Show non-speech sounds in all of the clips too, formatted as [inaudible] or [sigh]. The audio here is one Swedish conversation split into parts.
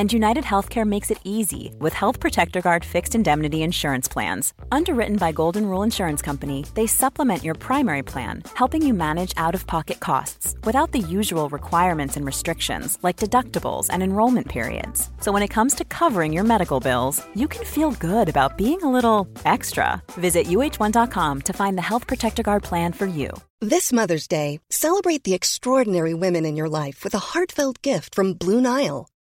And United Healthcare makes it easy with Health Protector Guard fixed indemnity insurance plans. Underwritten by Golden Rule Insurance Company, they supplement your primary plan, helping you manage out of pocket costs without the usual requirements and restrictions like deductibles and enrollment periods. So when it comes to covering your medical bills, you can feel good about being a little extra. Visit uh1.com to find the Health Protector Guard plan for you. This Mother's Day, celebrate the extraordinary women in your life with a heartfelt gift from Blue Nile.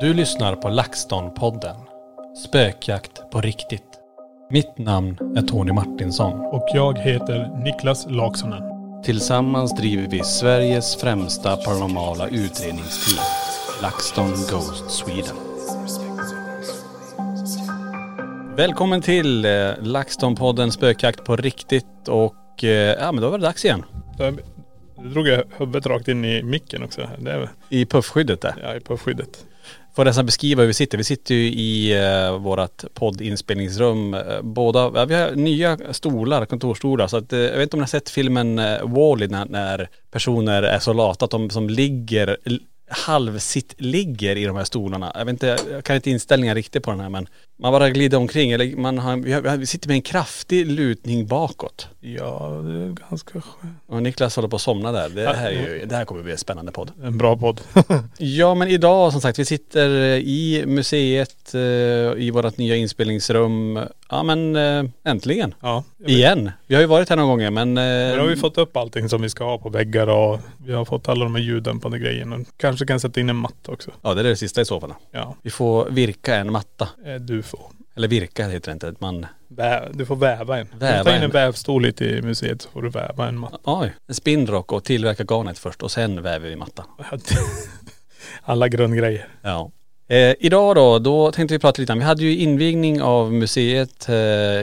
Du lyssnar på LaxTon-podden. Spökjakt på riktigt. Mitt namn är Tony Martinsson. Och jag heter Niklas Laksonen. Tillsammans driver vi Sveriges främsta paranormala utredningsteam. LaxTon Ghost Sweden. Välkommen till eh, LaxTon-podden Spökjakt på riktigt och eh, ja men då var det dags igen. Nu drog jag huvudet rakt in i micken också. Det är, I puffskyddet där. ja, i puffskyddet. Får nästan beskriva hur vi sitter. Vi sitter ju i eh, vårat poddinspelningsrum. Eh, båda, ja, vi har nya stolar, kontorsstolar. Så att, eh, jag vet inte om ni har sett filmen eh, Wall-E när, när personer är så lata att de som ligger, halvsitt ligger i de här stolarna. Jag vet inte, jag kan inte inställningen riktigt på den här men man bara glider omkring. Eller man har, vi, har, vi sitter med en kraftig lutning bakåt. Ja, det är ganska skönt. Och Niklas håller på att somna där. Det här, är ju, det här kommer bli en spännande podd. En bra podd. [laughs] Ja men idag som sagt, vi sitter i museet eh, i vårt nya inspelningsrum. Ja men eh, äntligen. ja. Igen. Vi har ju varit här några gånger men... Nu Eh, har vi fått upp allting som vi ska ha på väggar och vi har fått alla de här ljuddämpande grejerna. Kanske kan sätta in en matta också. Ja det är det sista i så fall. Ja, Vi får virka en matta. eh, du får. Eller virka heter det inte. Man... Du får väva en. Väva tar in en. en vävstol lite i museet så får du väva en matta. Oj, en spinnrock och tillverka garnet först och sen väver vi mattan. [laughs] Alla grundgrejer. Ja. Eh, idag då, då tänkte vi prata lite om, vi hade ju invigning av museet eh,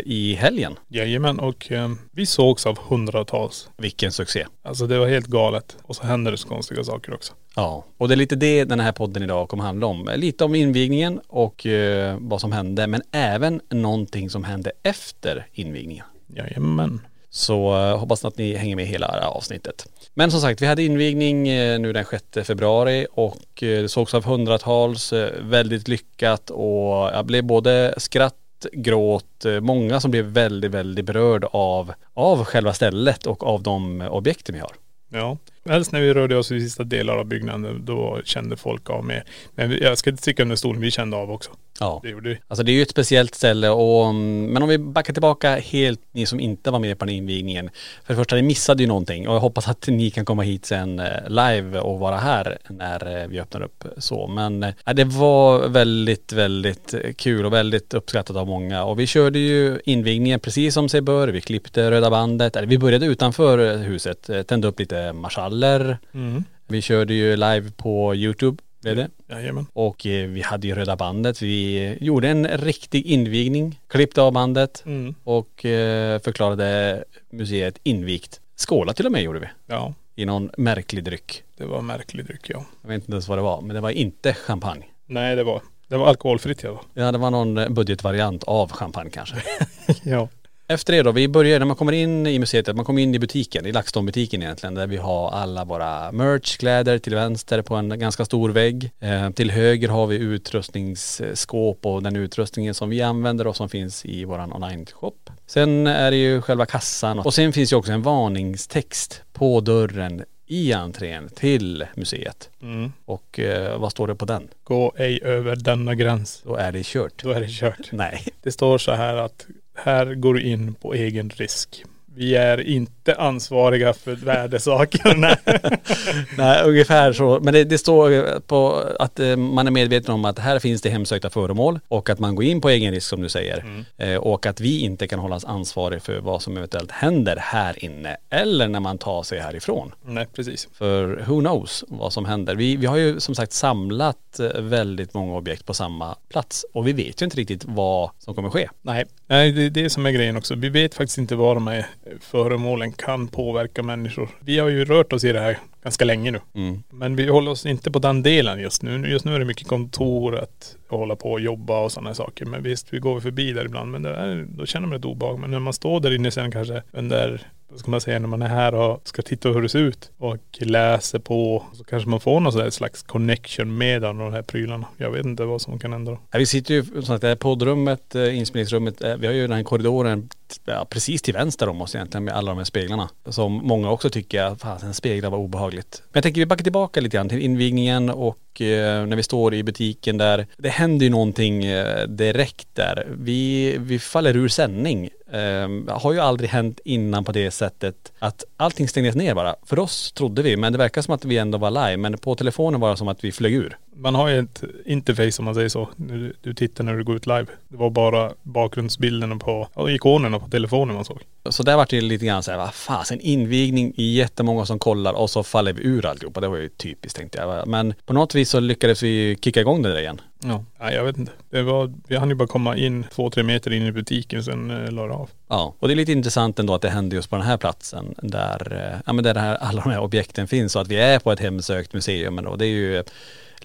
i helgen. Jajamän och eh, vi sågs av hundratals. Vilken succé. Alltså det var helt galet. Och så händer det så konstiga saker också. Ja, och det är lite det den här podden idag kommer handla om. Lite om invigningen och eh, vad som hände, men även någonting som hände efter invigningen. Jajamän. Så eh, hoppas att ni hänger med hela det här avsnittet. Men som sagt, vi hade invigning eh, nu den 6 februari och eh, det sågs av hundratals, väldigt lyckat och jag blev både skratt, gråt, många som blev väldigt, väldigt berörd av, av själva stället och av de objekten vi har. Ja. Helst när vi rörde oss i sista delar av byggnaden då kände folk av mer. Men jag ska inte sticka under stolen, vi kände av också. Ja. Det gjorde vi. Alltså det är ju ett speciellt ställe och, mm, men om vi backar tillbaka helt, ni som inte var med på den invigningen. För det första, ni missade ju någonting och jag hoppas att ni kan komma hit sen eh, live och vara här när eh, vi öppnar upp så. Men eh, det var väldigt, väldigt kul och väldigt uppskattat av många och vi körde ju invigningen precis som sig bör. Vi klippte röda bandet, eller vi började utanför huset, tände upp lite marschaller. Mm. Vi körde ju live på YouTube, blev det. Jajamän. Och eh, vi hade ju röda bandet. Vi gjorde en riktig invigning, klippte av bandet Mm. och eh, förklarade museet invigt. Skåla till och med gjorde vi. Ja, I någon märklig dryck. det var märklig dryck ja. Jag vet inte ens vad det var, men det var inte champagne. Nej det var, det var alkoholfritt fall. Ja, det var någon eh, budgetvariant av champagne kanske. [laughs] Ja. Efter det då, vi börjar när man kommer in i museet, man kommer in i butiken, i LaxTon-butiken egentligen, där vi har alla våra merchkläder till vänster på en ganska stor vägg. Eh, till höger har vi utrustningsskåp och den utrustningen som vi använder och som finns i våran online-shop. Sen är det ju själva kassan och sen finns ju också en varningstext på dörren i entrén till museet. Mm. Och eh, vad står det på den? Gå ej över denna gräns. Då är det kört. Då är det kört. Nej. Det står så här att här går du in på egen risk. Vi är inte ansvariga för värdesaker. [laughs] Nej. Ungefär så. Men det, det står på att eh, man är medveten om att här finns det hemsökta föremål och att man går in på egen risk som du säger. Eh, och att vi inte kan hållas ansvariga för vad som eventuellt händer här inne eller när man tar sig härifrån. Nej, precis. För who knows vad som händer. Vi, vi har ju som sagt samlat eh, väldigt många objekt på samma plats och vi vet ju inte riktigt vad som kommer ske. Nej, Nej det är det som är grejen också. Vi vet faktiskt inte vad de här föremålen kan påverka människor. Vi har ju rört oss i det här ganska länge nu. Mm. Men vi håller oss inte på den delen just nu. Just nu är det mycket kontor att hålla på och jobba och sådana saker. Men visst, vi går förbi där ibland. Men det är, då känner man ett obehag. Men när man står där inne sen kanske under, vad ska man säga, när man är här och ska titta hur det ser ut och läser på. Så kanske man får någon slags connection med de här prylarna. Jag vet inte vad som kan hända då. Ja, vi sitter ju som sagt i poddrummet, eh, inspelningsrummet, eh, vi har ju den här korridoren ja, precis till vänster om oss egentligen med alla de här speglarna. Som många också tycker, att fasen speglar var obehagligt. Men jag tänker vi backar tillbaka lite grann till invigningen och eh, när vi står i butiken där. Det händer ju någonting eh, direkt där. Vi, vi faller ur sändning. Eh, har ju aldrig hänt innan på det sättet att allting stängdes ner bara. För oss trodde vi, men det verkar som att vi ändå var live. Men på telefonen var det som att vi flög ur. Man har ju ett interface om man säger så. Du, du tittar när du går ut live. Det var bara bakgrundsbilderna på, och ikonerna på telefonen man såg. Så där var det lite grann såhär, vad fasen invigning, jättemånga som kollar och så faller vi ur alltihopa. Det var ju typiskt tänkte jag. Men på något vis så lyckades vi kicka igång det där igen. Ja. Nej jag vet inte. Det var, vi hann ju bara komma in två, tre meter in i butiken sen eh, la det av. Ja, och det är lite intressant ändå att det hände just på den här platsen där, eh, ja men där här, alla de här objekten finns och att vi är på ett hemsökt museum ändå. Det är ju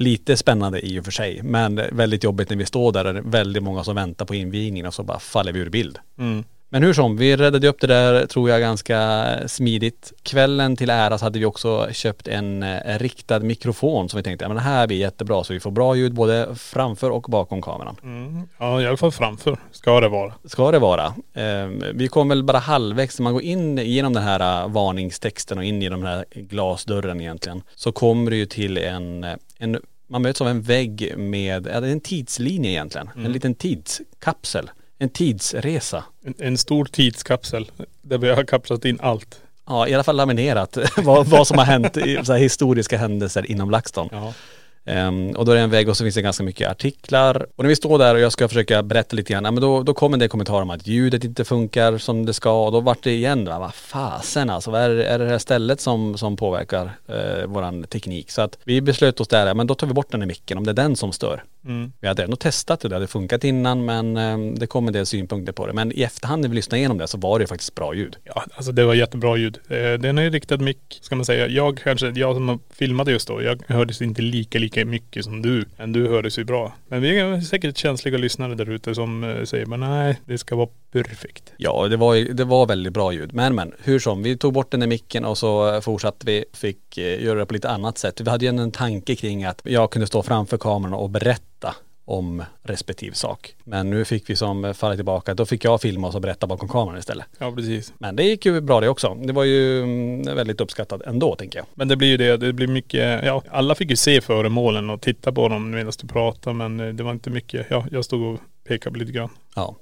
lite spännande i och för sig. Men väldigt jobbigt när vi står där och det är väldigt många som väntar på invigningen och så bara faller vi ur bild. Mm. Men hur som, vi räddade upp det där tror jag ganska smidigt. Kvällen till ära så hade vi också köpt en eh, riktad mikrofon som vi tänkte, ja men det här blir jättebra så vi får bra ljud både framför och bakom kameran. Mm. Ja i alla fall framför ska det vara. Ska det vara. Eh, vi kom väl bara halvvägs, när man går in genom den här eh, varningstexten och in i den här glasdörren egentligen, så kommer det ju till en, eh, en man möts av en vägg med, ja, det är en tidslinje egentligen. En liten tidskapsel. En tidsresa. En, en stor tidskapsel där vi har kapslat in allt. Ja, i alla fall laminerat [laughs] vad, vad som har hänt i så här historiska händelser inom LaxTon. Ja. Ehm, och då är det en vägg och så finns det ganska mycket artiklar. Och när vi står där och jag ska försöka berätta lite grann, ja, men då, då kommer det kommentarer om att ljudet inte funkar som det ska. Och då vart det igen, va, vad fasen alltså, vad är, är det här stället som, som påverkar eh, våran teknik? Så att vi beslöt oss där, ja, men då tar vi bort den här micken om det är den som stör. Mm. Vi hade ändå testat det, det hade funkat innan men eh, det kom en del synpunkter på det. Men i efterhand när vi lyssnade igenom det så var det faktiskt bra ljud. Ja, alltså det var jättebra ljud. Eh, Den är ju riktad mick, ska man säga. Jag kanske, jag som filmade just då, jag hördes inte lika, lika mycket som du. Men du hördes ju bra. Men vi är säkert känsliga lyssnare där ute som eh, säger, men nej, det ska vara perfekt. Ja, det var, det var väldigt bra ljud. Men men, hur som, vi tog bort den där micken och så eh, fortsatte vi, fick eh, göra det på lite annat sätt. Vi hade ju en tanke kring att jag kunde stå framför kameran och berätta om respektive sak. Men nu fick vi som falla tillbaka, då fick jag filma och så berätta bakom kameran istället. Ja, precis. Men det gick ju bra det också. Det var ju mm, väldigt uppskattat ändå tänker jag. Men det blir ju det, det blir mycket, ja alla fick ju se föremålen och titta på dem medan du pratade men eh, det var inte mycket, ja jag stod och pekade lite grann. Ja.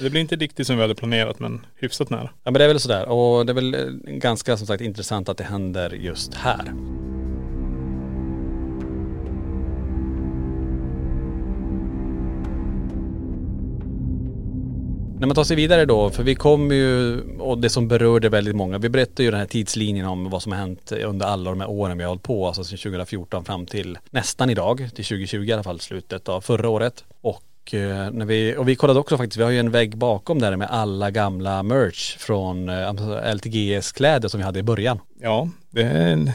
Det blir inte riktigt som vi hade planerat men hyfsat nära. Ja men det är väl sådär och det är väl eh, ganska som sagt intressant att det händer just här. När man tar sig vidare då, för vi kommer ju, och det som berörde väldigt många, vi berättar ju den här tidslinjen om vad som har hänt under alla de här åren vi har hållit på, alltså sedan 2014 fram till nästan idag, till 2020 i alla fall, slutet av förra året. Och eh, när vi, och vi kollade också faktiskt, vi har ju en vägg bakom där med alla gamla merch från eh, alltså LTGS kläder som vi hade i början. Ja, det är en,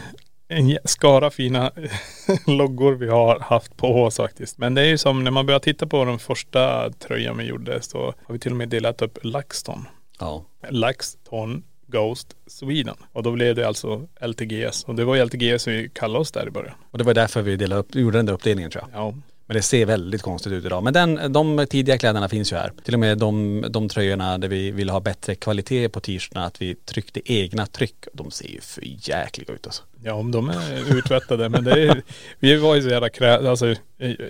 en skara fina [laughs] loggor vi har haft på oss faktiskt. Men det är ju som när man börjar titta på den första tröjan vi gjorde så har vi till och med delat upp LaxTon. Ja. LaxTon Ghost Sweden. Och då blev det alltså LTGS. Och det var ju LTGS vi kallade oss där i början. Och det var därför vi delade upp, gjorde den där uppdelningen tror jag. Ja. Men det ser väldigt konstigt ut idag. Men den, de tidiga kläderna finns ju här. Till och med de, de tröjorna där vi ville ha bättre kvalitet på t-shirtarna, att vi tryckte egna tryck. De ser ju för jäkliga ut alltså. Ja om de är uttvättade men det är, vi var ju så jävla krä, alltså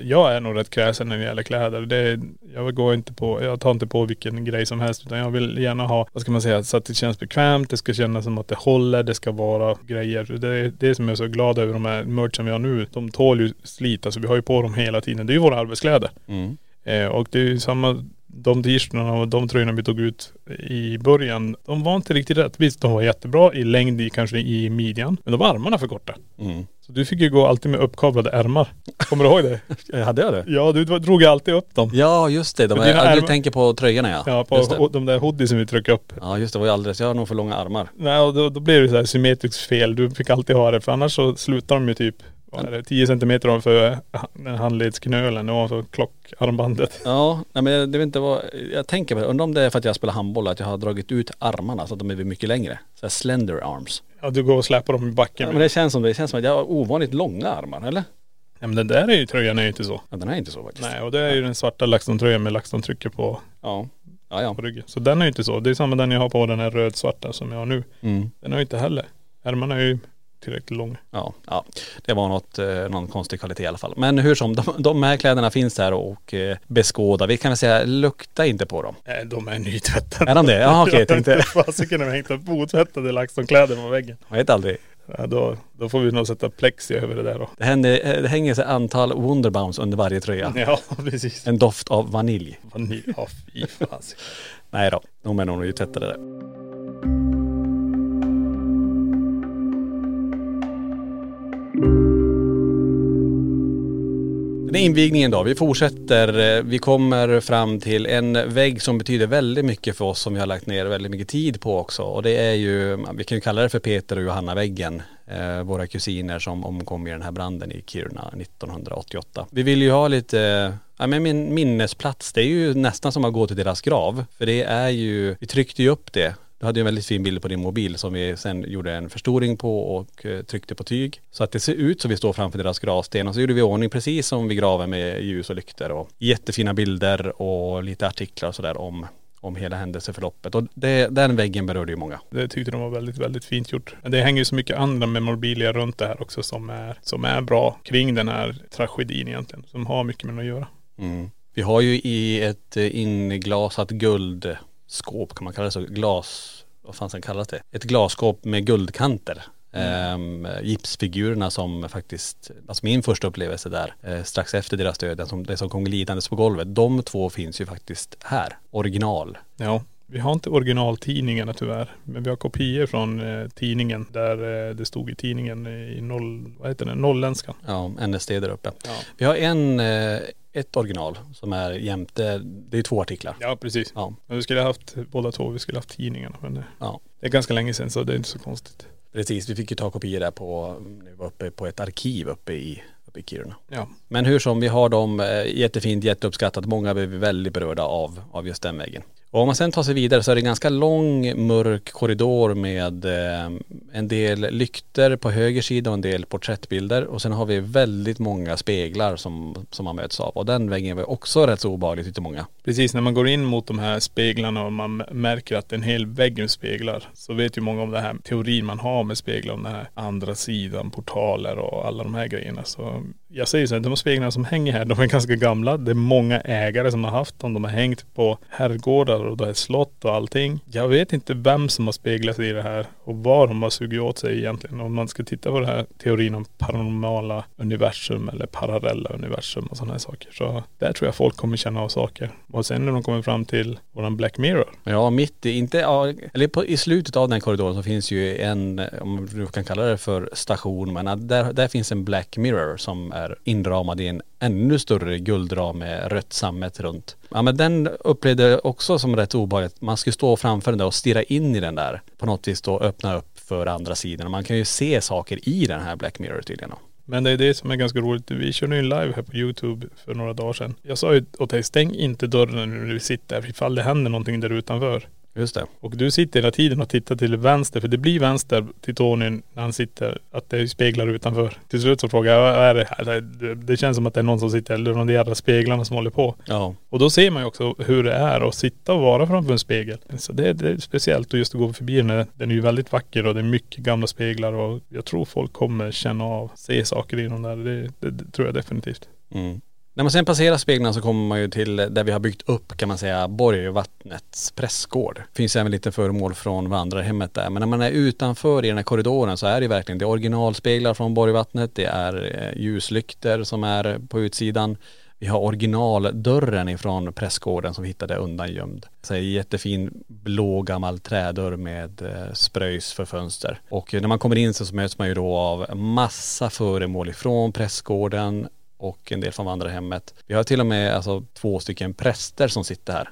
jag är nog rätt kräsen när det gäller kläder. Det är, jag går inte på, jag tar inte på vilken grej som helst utan jag vill gärna ha, vad ska man säga, så att det känns bekvämt, det ska kännas som att det håller, det ska vara grejer. Det är det som jag är så glad över de här merchen vi har nu. De tål ju slit, alltså vi har ju på dem hela tiden. Det är ju våra arbetskläder. Mm. Eh, och det är ju samma, de t-shirtarna och de tröjorna vi tog ut i början, de var inte riktigt rätt. Visst, de var jättebra i längd i kanske i midjan, men de var armarna för korta. Mm. Så du fick ju gå alltid med uppkavlade ärmar. Kommer du ihåg det? [laughs] Hade jag det? Ja, du drog alltid upp dem. Ja just det, de är, ja, du ärmar- tänker på tröjorna ja. Ja, på de där hoodiesen vi tryckte upp. Ja just det, det var ju alldeles, jag har nog för långa armar. Nej, och då, då blev det så här symmetriskt fel. Du fick alltid ha det, för annars så slutar de ju typ, vad är det, 10 centimeter ovanför ha- handledsknölen, ovanför klockarmbandet. Ja, nej men jag, det vet inte vad, jag tänker på det, undrar om det är för att jag spelar handboll, att jag har dragit ut armarna så att de är mycket längre. Så här slender arms. Ja, du går och släpar dem i backen. Ja, men det känns som det, det känns som att jag har ovanligt långa armar, eller? Ja, men den där är ju, tröjan är ju inte så. Ja den är inte så faktiskt. Nej, och det är ju den svarta LaxTon-tröjan med LaxTon-trycket på, Ja. Ja ja. på ryggen. Så den är ju inte så. Det är samma den jag har på den här röd-svarta som jag har nu. Mm. Den har ju inte heller. Ärmarna är ju tillräckligt långa. Ja, ja. Det var något, eh, någon konstig kvalitet i alla fall. Men hur som, [laughs] de, de här kläderna finns där och eh, beskåda. Vi kan väl säga, lukta inte på dem. Nej, de är nytvättade. Är de det? Ja okej, jag tänkte, Fasiken har hängt upp otvättade LaxTon-kläder på väggen. jag vet aldrig. Ja, då, då får vi nog sätta plexi över det där då. Det, händer, eh, det hänger sig antal Wonderbounce under varje tröja. [laughs] Ja, precis. En doft av vanilj. Vanilj, ja fy fasiken. [laughs] Nej då, de är nog nytvättade där. Den här invigningen då. Vi fortsätter. Eh, vi kommer fram till en vägg som betyder väldigt mycket för oss som vi har lagt ner väldigt mycket tid på också. Och det är ju, vi kan ju kalla det för Peter och Johanna-väggen. Eh, våra kusiner som omkom i den här branden i Kiruna 1988. Vi vill ju ha lite, ja men min minnesplats, det är ju nästan som att gå till deras grav. För det är ju, vi tryckte ju upp det. Du hade ju en väldigt fin bild på din mobil som vi sen gjorde en förstoring på och eh, tryckte på tyg. Så att det ser ut som vi står framför deras gravsten och så gjorde vi ordning precis som vid graven med ljus och lyktor och jättefina bilder och lite artiklar och sådär om, om hela händelseförloppet. Och det, den väggen berörde ju många. Det tyckte de var väldigt, väldigt fint gjort. Men det hänger ju så mycket andra memorabilia runt det här också som är, som är bra kring den här tragedin egentligen. Som har mycket med den att göra. Mm. Vi har ju i ett eh, inglasat guldskåp, kan man kalla det så? Glas, vad fan sen kallas det? Ett glasskåp med guldkanter. Ehm, gipsfigurerna som faktiskt, alltså min första upplevelse där, eh, strax efter deras död, den som, det som kom glidandes på golvet, de två finns ju faktiskt här, original. Ja. Vi har inte originaltidningarna tyvärr. Men vi har kopior från eh, tidningen där eh, det stod i tidningen i noll, vad heter det, nolländskan. Ja, NSD där uppe. Ja. Vi har en, eh, ett original som är jämte, det är två artiklar. Ja precis. Ja, Men vi skulle ha haft båda två, vi skulle ha haft tidningarna. Men det, ja. det är ganska länge sedan så det är inte så konstigt. Precis, vi fick ju ta kopior där på, när vi var uppe på ett arkiv uppe i, uppe i Kiruna. Ja. Men hur som, vi har dem eh, jättefint, jätteuppskattat. Många blev väldigt berörda av, av just den väggen. Och om man sen tar sig vidare så är det en ganska lång mörk korridor med eh, en del lykter på höger sida och en del porträttbilder. Och sen har vi väldigt många speglar som, som man möts av. Och den väggen var också rätt så obehaglig tyckte många. Precis, när man går in mot de här speglarna och man märker att en hel vägg med speglar så vet ju många om den här teorin man har med speglar om den här andra sidan, portaler och alla de här grejerna. Så jag säger så här, de här speglarna som hänger här, de är ganska gamla. Det är många ägare som har haft dem. De har hängt på herrgårdar och det är slott och allting. Jag vet inte vem som har speglat sig i det här och vad de har sugit åt sig egentligen. Om man ska titta på den här teorin om paranormala universum eller parallella universum och sådana här saker. Så där tror jag folk kommer känna av saker. Och sen när de kommer fram till våran Black Mirror. Ja, mitt i, inte, eller på, i slutet av den korridoren så finns ju en, om du kan kalla det för station, men där, där finns en Black Mirror som är inramad i en ännu större guldram med rött sammet runt. Ja men den upplevde jag också som rätt obehagligt. Man skulle stå framför den där och stirra in i den där. På något vis då öppna upp för andra sidan. Och man kan ju se saker i den här Black Mirror tydligen. då. Men det är det som är ganska roligt. Vi körde ju en live här på YouTube för några dagar sedan. Jag sa ju åt dig, stäng inte dörren när du sitter ifall det händer någonting där utanför. Just det. Och du sitter hela tiden och tittar till vänster, för det blir vänster till Tony när han sitter, att det är speglar utanför. Till slut så frågar jag, vad är det här? Det, känns som att det är någon som sitter, eller de jävla speglarna som håller på. Ja. Och då ser man ju också hur det är att sitta och vara framför en spegel. Så det, det är speciellt och just att gå förbi den. Den är ju väldigt vacker och det är mycket gamla speglar och jag tror folk kommer känna av, se saker i dem där. Det, det, det tror jag definitivt. Mm. När man sen passerar speglarna så kommer man ju till där vi har byggt upp kan man säga Borgvattnets prästgård. Finns även lite föremål från vandrarhemmet där. Men när man är utanför i den här korridoren så är det ju verkligen, det är originalspeglar från Borgvattnet, det är eh, ljuslykter som är på utsidan. Vi har originaldörren ifrån prästgården som vi hittade undangömd. Så en jättefin blå gammal trädörr med eh, spröjs för fönster. Och när man kommer in så möts man ju då av massa föremål ifrån prästgården och en del från vandrarhemmet. Vi har till och med alltså två stycken präster som sitter här.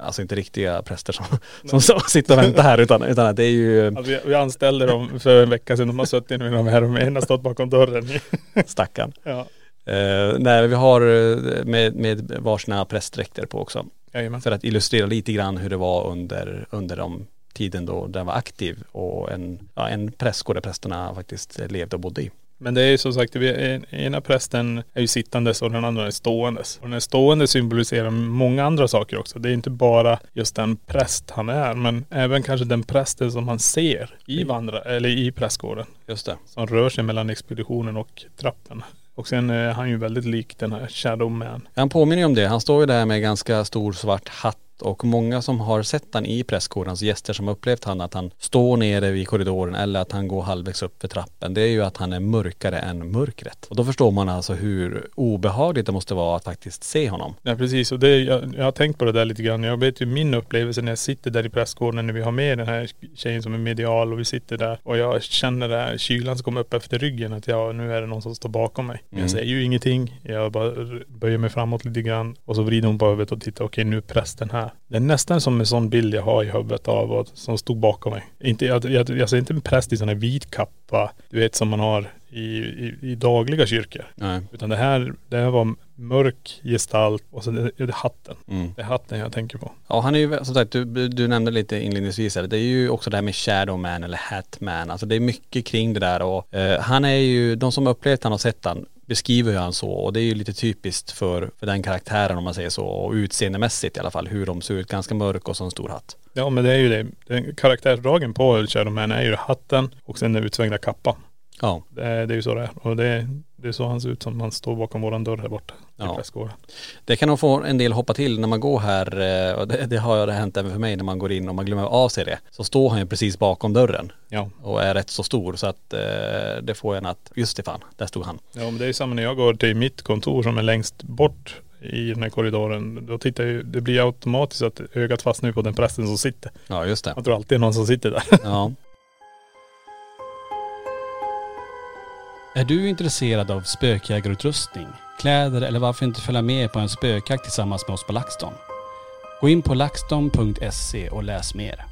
Alltså inte riktiga präster som, [laughs] som, som sitter och väntar här utan, utan att det är ju Ja, vi, vi anställde dem för en vecka sedan. De har suttit med dem här och en har stått bakom dörren. [laughs] stackarn. ja. Eh, nej, vi har eh, med, med varsina prästdräkter på också. Jajamän. För att illustrera lite grann hur det var under, under de tiden då den var aktiv och en, ja, en prästgård där prästerna faktiskt levde och bodde i. Men det är ju som sagt, ena prästen är ju sittandes och den andra är ståendes. Och den är stående symboliserar många andra saker också. Det är inte bara just den präst han är, men även kanske den prästen som man ser i vandra, eller i prästgården. Just det. Som rör sig mellan expeditionen och trappen. Och sen är han ju väldigt lik den här Shadow Man. Han påminner ju om det. Han står ju där med ganska stor svart hatt och många som har sett han i prästgården, alltså gäster som har upplevt han att han står nere vid korridoren eller att han går halvvägs upp för trappen. Det är ju att han är mörkare än mörkret. Och då förstår man alltså hur obehagligt det måste vara att faktiskt se honom. Ja precis och det, jag, jag har tänkt på det där lite grann. Jag vet ju min upplevelse när jag sitter där i prästgården när vi har med den här tjejen som är medial och vi sitter där och jag känner det här kylan som kommer upp efter ryggen att ja nu är det någon som står bakom mig. Men Jag säger ju ingenting. Jag bara böjer mig framåt lite grann och så vrider hon på huvudet och tittar. Okej nu är prästen här. Det är nästan som en sån bild jag har i huvudet av vad som stod bakom mig. Inte, jag, jag, ser inte en präst i sån här vit kappa. Du vet som man har i, i, i dagliga kyrkor. Nej. Utan det här, det här var mörk gestalt och så är det hatten. Mm. Det är hatten jag tänker på. Ja han är ju som sagt, du, du nämnde lite inledningsvis här, det är ju också det här med Shadow Man eller Hat Man. Alltså det är mycket kring det där och eh, han är ju, de som upplevt han och sett han beskriver ju han så och det är ju lite typiskt för, för den karaktären om man säger så och utseendemässigt i alla fall hur de ser ut, ganska mörk och så en stor hatt. Ja men det är ju det. Den karaktärsdragen på Shadow Man är ju hatten och sen den utsvängda kappan. Ja, Det är, det är ju så det är. Och det, det är så han ser ut som han står bakom våran dörr här borta. I Ja. det kan nog få en del hoppa till när man går här eh, och det, det har ju hänt även för mig när man går in och man glömmer av sig det. Så står han ju precis bakom dörren Ja. och är rätt så stor så att eh, det får en att, just det fan, där stod han. Ja men det är ju samma när jag går till mitt kontor som är längst bort i den här korridoren. Då tittar ju, det blir automatiskt att ögat fastnar på den prästen som sitter. Ja just det. Jag tror alltid det är någon som sitter där. Ja. [laughs] Är du intresserad av spökjägarutrustning, kläder eller varför inte följa med på en spökjakt tillsammans med oss på LaxTon? Gå in på laxton.se och läs mer.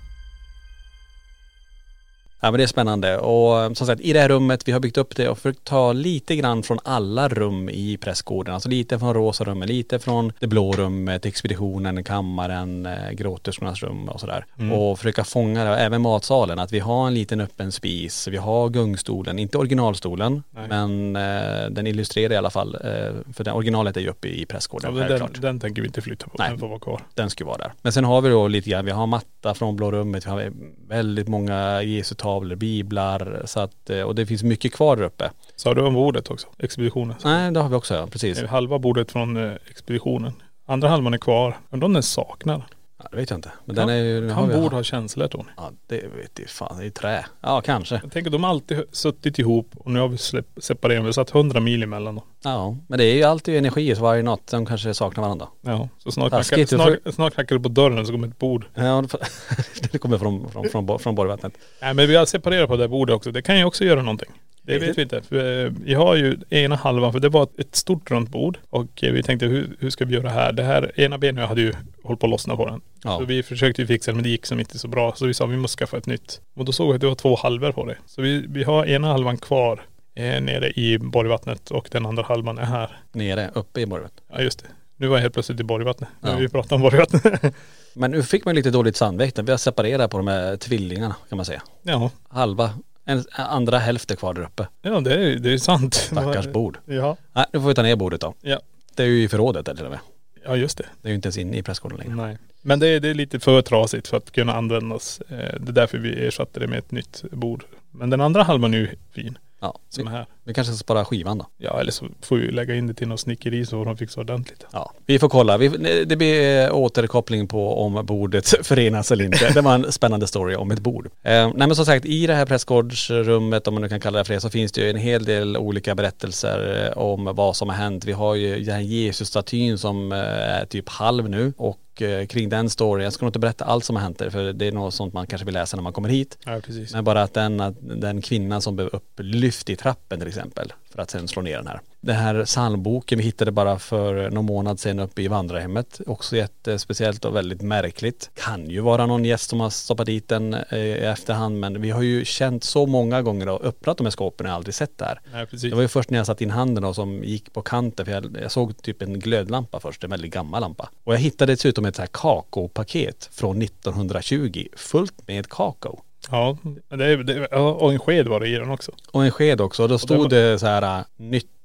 Ja men det är spännande och eh, som sagt i det här rummet, vi har byggt upp det och försökt ta lite grann från alla rum i prästgården. Alltså lite från rosa rummet, lite från det blå rummet, expeditionen, kammaren, eh, gråterskornas rum och sådär. Och försöka fånga det, även matsalen, att vi har en liten öppen spis, vi har gungstolen, inte originalstolen, men eh, den illustrerar i alla fall, eh, för den, originalet är ju uppe i Ja, prästgården självklart. den, den tänker vi inte flytta på. Nej. Den får vara kvar. Den ska vara där. Men sen har vi då lite grann, vi har matta från blå rummet, vi har väldigt många Jesu tavlor, biblar, så att, eh, och det finns mycket kvar där uppe. Sa du om bordet också? Expeditionen. Nej, det har vi också, ja, precis. Halva bordet från eh, expeditionen. Andra halvan är kvar. Undrar om den saknar. Ja, det vet jag inte. Men Kan- den är ju, nu har Kan vi- bord ha känslor Tony? Ja, det vet jag fan, det är trä. Ja, kanske. Jag tänker de har alltid suttit ihop och nu har vi separerat. Vi har satt 100 mil emellan dem. Ja, men det är ju alltid energi så varje natt, de kanske saknar varandra. Ja. Så snart knackar, du får- snart, snart knackar det på dörren så kommer ett bord. Ja, det [laughs] kommer från, från, från, från Borgvattnet. Nej men vi har separerat på det bordet också. Det kan ju också göra någonting. Det Vet vi inte. Eh, vi har ju ena halvan, för det var ett- stort runt bord. Och eh, vi tänkte hur, hur ska vi göra här? Det här ena benet hade ju hållit på att lossna på den. Ja. Så vi försökte ju fixa det men det gick som inte så bra. Så vi sa vi måste skaffa ett nytt. Och då såg vi att det var två halvor på det. Så vi, vi har ena halvan kvar eh, nere i Borgvattnet och den andra halvan är här. Nere, uppe i Borgvattnet. Ja just det. Nu var jag helt plötsligt i Borgvattnet. Nu Ja. vi pratat om Borgvattnet. [laughs] Men nu fick man lite dåligt samvete. Vi har separerat på de här tvillingarna kan man säga. ja. Halva, en andra hälften kvar där uppe. Ja det är, det är sant. Stackars [laughs] bord. Ja. Nej, nu får vi ta ner bordet då. Ja. Det är ju i förrådet där till och med. Ja just det. Det är ju inte ens inne i pressgården längre. Nej. Men det är, det är lite för trasigt för att kunna användas. Eh, Det är därför vi ersatte det med ett nytt bord. Men den andra halvan är ju fin. Ja, Som vi, är här. vi kanske ska spara skivan då. Ja eller så får vi lägga in det till något snickeri så de fixar ordentligt. Ja, vi får kolla. Vi, det blir eh, återkoppling på om bordet [laughs] förenas eller inte. Det var en spännande story om ett bord. Eh, nej men som sagt, i det här pressgårdsrummet, om man nu kan kalla det för det, så finns det ju en hel del olika berättelser eh, om vad som har hänt. Vi har ju den här Jesus-statyn som eh, är typ halv nu och eh, kring den storyn, jag ska nog inte berätta allt som har hänt där, för det är något sånt man kanske vill läsa när man kommer hit. Ja precis. Men bara att den, att den kvinnan som blev upplyft i trappen till exempel för att sen slå ner den här. Den här psalmboken vi hittade bara för någon månad sedan uppe i vandrarhemmet. Också jättespeciellt och väldigt märkligt. Kan ju vara någon gäst som har stoppat dit den eh, i efterhand men vi har ju känt så många gånger och öppnat de här skåpen och aldrig sett det här. Nej precis. Det var ju först när jag satt in handen och som gick på kanten för jag, jag såg typ en glödlampa först, en väldigt gammal lampa. Och jag hittade dessutom ett så här kakaopaket från 1920 fullt med kakao. Ja, det det, och en sked var det i den också. Och en sked också. Och då det stod var- det så här äh, nyttigt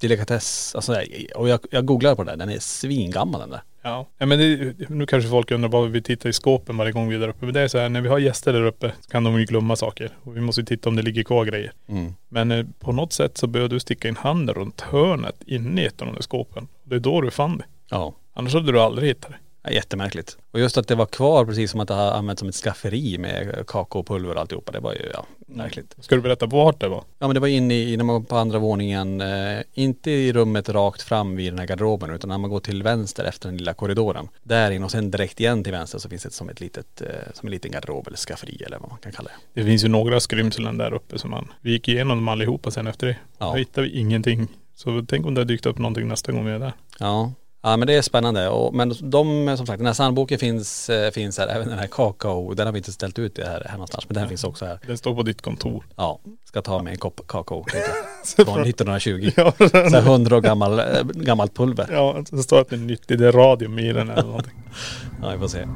delikatess. Alltså, där. och jag, jag googlade på det, den är svingammal den där. Ja. ja men det, nu kanske folk undrar vad vi tittar i skåpen varje gång vi är där uppe. Men det är så här, när vi har gäster där uppe så kan de ju glömma saker. Och vi måste ju titta om det ligger kvar grejer. Mm. Men eh, på något sätt så behöver du sticka in handen runt hörnet inne i ett av de där skåpen. Det är då du fann det. Ja. Annars hade du aldrig hittat det. Jättemärkligt. Och just att det var kvar precis som att det har använts som ett skafferi med kakaopulver och alltihopa. Det var ju, ja, märkligt. Ska du berätta vart det var? Ja men det var inne i, när man var på andra våningen, eh, inte i rummet rakt fram vid den här garderoben utan när man går till vänster efter den lilla korridoren. Där in och sen direkt igen till vänster så finns det som ett litet, eh, som en liten garderob eller skafferi eller vad man kan kalla det. Det finns ju några skrymslen där uppe som man, vi gick igenom dem allihopa sen efter det. Ja. Då hittade vi ingenting. Så tänk om det har dykt upp någonting nästa gång vi är där. Ja. Ja men det är spännande och, men de som sagt den här sandboken finns, eh, finns här, även den här kakao, den har vi inte ställt ut här, här någonstans men den finns också här. Den står på ditt kontor. Ja, ska ta med en kopp kakao. [laughs] Från 1920. Ja, Så här 100 år gammal, eh, gammalt pulver. ja det står att det är nyttigt. Det är radium i den eller någonting. [laughs] Ja vi får se.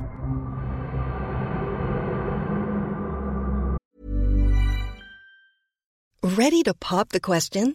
Ready to pop the question?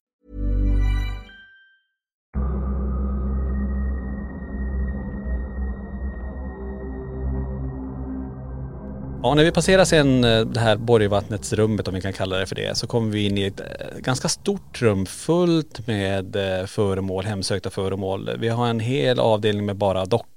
Ja, när vi passerar sen eh, det här Borgvattnets rummet om vi kan kalla det för det så kommer vi in i ett eh, ganska stort rum fullt med eh, föremål, hemsökta föremål. Vi har en hel avdelning med bara dockor.